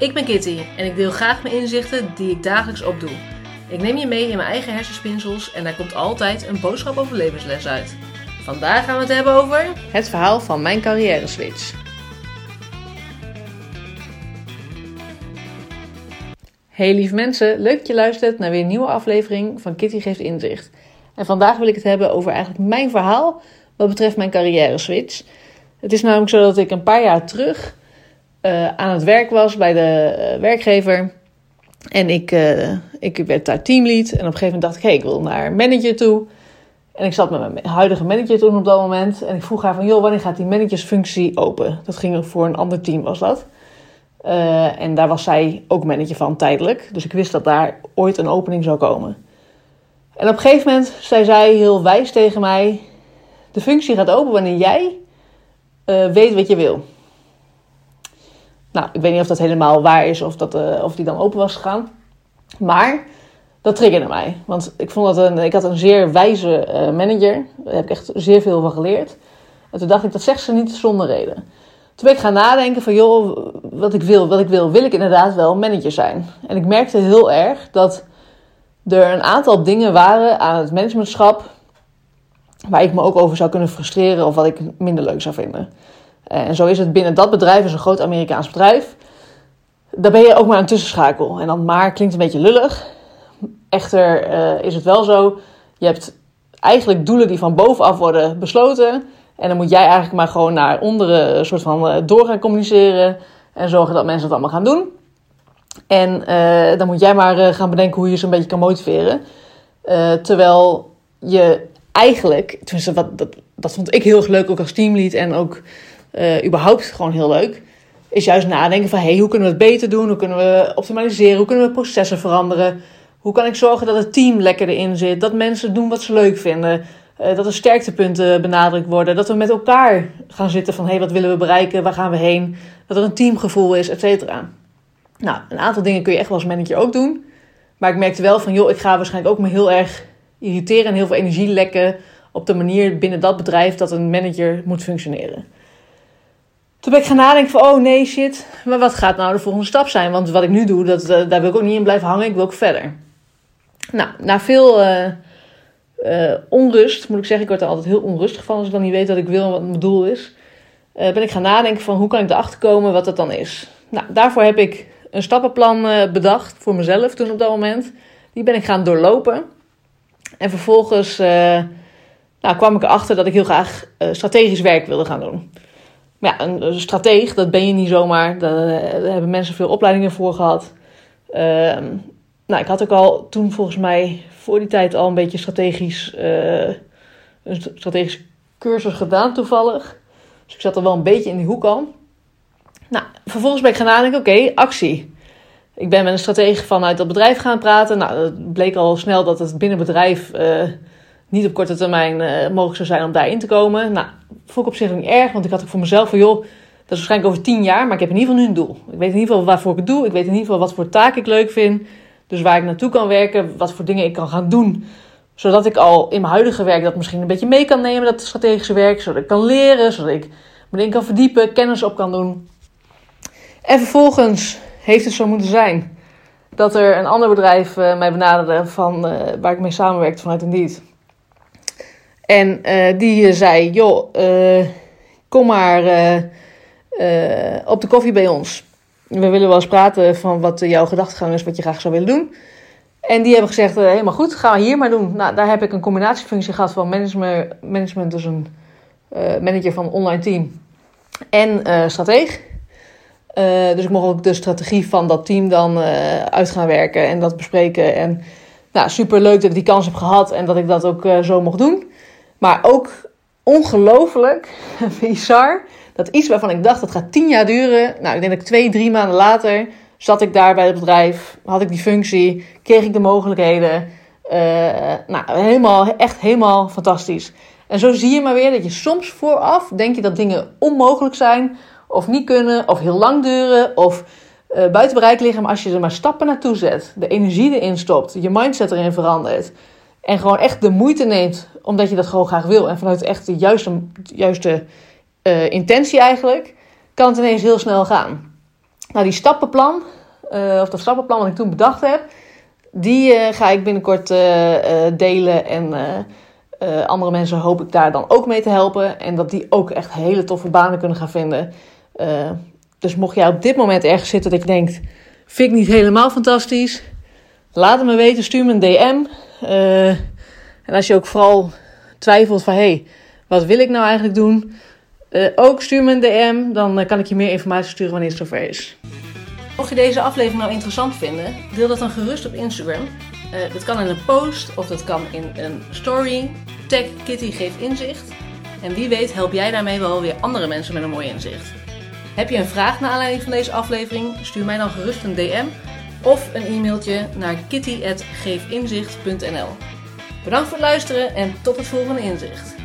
Ik ben Kitty en ik deel graag mijn inzichten die ik dagelijks opdoe. Ik neem je mee in mijn eigen hersenspinsels en daar komt altijd een boodschap over levensles uit. Vandaag gaan we het hebben over het verhaal van mijn carrière switch. Hey lieve mensen, leuk dat je luistert naar weer een nieuwe aflevering van Kitty Geeft Inzicht. En vandaag wil ik het hebben over eigenlijk mijn verhaal wat betreft mijn carrière switch. Het is namelijk zo dat ik een paar jaar terug uh, aan het werk was bij de uh, werkgever. En ik, uh, ik werd daar teamlead. En op een gegeven moment dacht ik, hey, ik wil naar manager toe. En ik zat met mijn huidige manager toen op dat moment. En ik vroeg haar van, joh, wanneer gaat die managersfunctie open? Dat ging voor een ander team, was dat. en daar was zij ook manager van, tijdelijk. Dus ik wist dat daar ooit een opening zou komen. En op een gegeven moment zei zij heel wijs tegen mij... De functie gaat open wanneer jij weet wat je wil. Nou, ik weet niet of dat helemaal waar is of, dat, uh, of die dan open was gegaan. Maar dat triggerde mij. Want ik, vond dat een, ik had een zeer wijze uh, manager. Daar heb ik echt zeer veel van geleerd. En toen dacht ik, dat zegt ze niet zonder reden. Toen ben ik gaan nadenken van, joh, wat ik wil, wat ik wil. Wil ik inderdaad wel manager zijn? En ik merkte heel erg dat er een aantal dingen waren aan het managementschap... waar ik me ook over zou kunnen frustreren of wat ik minder leuk zou vinden. Eh, en zo is het binnen dat bedrijf, is een groot Amerikaans bedrijf. Daar ben je ook maar een tussenschakel. En dan maar klinkt een beetje lullig. Echter uh, is het wel zo, je hebt eigenlijk doelen die van bovenaf worden besloten. En dan moet jij eigenlijk maar gewoon naar onderen een soort van uh, door gaan communiceren. En zorgen dat mensen het allemaal gaan doen. En dan moet jij maar gaan bedenken hoe je ze een beetje kan motiveren. terwijl je eigenlijk, tenminste wat, dat, dat vond ik heel leuk ook als teamlead en ook uh, überhaupt gewoon heel leuk, is juist nadenken van hey, hoe kunnen we het beter doen? Hoe kunnen we optimaliseren? Hoe kunnen we processen veranderen? Hoe kan ik zorgen dat het team lekker erin zit? Dat mensen doen wat ze leuk vinden? Uh, dat er sterktepunten benadrukt worden? Dat we met elkaar gaan zitten van hey, wat willen we bereiken? Waar gaan we heen? Dat er een teamgevoel is, et cetera. Nou, een aantal dingen kun je echt wel als manager ook doen. Maar ik merkte wel van, joh, ik ga waarschijnlijk ook me heel erg irriteren en heel veel energie lekken op de manier binnen dat bedrijf dat een manager moet functioneren. Toen ben ik gaan nadenken van, oh nee, shit, maar wat gaat nou de volgende stap zijn? Want wat ik nu doe, dat, uh, daar wil ik ook niet in blijven hangen, ik wil ook verder. Nou, na veel uh, uh, onrust, moet ik zeggen, ik word er altijd heel onrustig van als ik dan niet weet wat ik wil en wat mijn doel is. ben ik gaan nadenken van, hoe kan ik erachter komen wat dat dan is? Nou, daarvoor heb ik een stappenplan bedacht voor mezelf toen op dat moment. Die ben ik gaan doorlopen. En vervolgens nou, kwam ik erachter dat ik heel graag strategisch werk wilde gaan doen ja, een strateeg, dat ben je niet zomaar. Daar, hebben mensen veel opleidingen voor gehad. Uh, nou, ik had ook al toen volgens mij voor die tijd al een beetje strategisch, uh, een strategische cursus gedaan toevallig. Dus ik zat er wel een beetje in die hoek al. Nou, vervolgens ben ik gaan nadenken, oké, actie. Ik ben met een stratege vanuit dat bedrijf gaan praten. Nou, het bleek al snel dat het binnen bedrijf uh, niet op korte termijn mogelijk zou zijn om daarin te komen. Nou, vond ik op zich niet erg, want ik had ook voor mezelf van joh, dat is waarschijnlijk over tien jaar, maar ik heb in ieder geval nu een doel. Ik weet in ieder geval waarvoor ik het doe. Ik weet in ieder geval wat voor taak ik leuk vind. Dus waar ik naartoe kan werken, wat voor dingen ik kan gaan doen. Zodat ik al in mijn huidige werk dat misschien een beetje mee kan nemen, dat strategische werk. Zodat ik kan leren, zodat ik me erin kan verdiepen, kennis op kan doen. En vervolgens heeft het zo moeten zijn dat er een ander bedrijf uh, mij benaderde van, uh, waar ik mee samenwerkte vanuit Indeed. En uh, die zei, joh, uh, kom maar op de koffie bij ons. We willen wel eens praten van wat jouw gedachtegang is, wat je graag zou willen doen. En die hebben gezegd, helemaal goed, gaan we hier maar doen. Nou, daar heb ik een combinatiefunctie gehad van management, management dus een manager van een online team en strateeg. dus ik mocht ook de strategie van dat team dan uit gaan werken en dat bespreken. En nou, super leuk dat ik die kans heb gehad en dat ik dat ook zo mocht doen. Maar ook ongelooflijk bizar dat iets waarvan ik dacht dat gaat tien jaar duren. Nou, ik denk dat ik twee, drie maanden later zat ik daar bij het bedrijf, had ik die functie, kreeg ik de mogelijkheden. Uh, nou, helemaal, echt helemaal fantastisch. En zo zie je maar weer dat je soms vooraf denk je dat dingen onmogelijk zijn, of niet kunnen, of heel lang duren, of uh, buiten bereik liggen. Maar als je er maar stappen naartoe zet, de energie erin stopt, je mindset erin verandert, en gewoon echt de moeite neemt omdat je dat gewoon graag wil. En vanuit echt de juiste, juiste uh, intentie eigenlijk. Kan het ineens heel snel gaan. Nou, die stappenplan, of dat stappenplan wat ik toen bedacht heb, die ga ik binnenkort delen en andere mensen hoop ik daar dan ook mee te helpen. En dat die ook echt hele toffe banen kunnen gaan vinden. Dus mocht jij op dit moment ergens zitten dat je denkt... vind ik niet helemaal fantastisch... laat het me weten, stuur me een DM. Eh, en als je ook vooral twijfelt van... hey, wat wil ik nou eigenlijk doen? ook stuur me een DM, dan kan ik je meer informatie sturen wanneer het zover is. Mocht je deze aflevering nou interessant vinden... deel dat dan gerust op Instagram... Uh, dat kan in een post of dat kan in een story. Tag Kitty geeft inzicht. En wie weet help jij daarmee wel weer andere mensen met een mooi inzicht. Heb je een vraag naar aanleiding van deze aflevering? Stuur mij dan gerust een DM of een e-mailtje naar kitty.geefinzicht.nl Bedankt voor het luisteren en tot het volgende inzicht.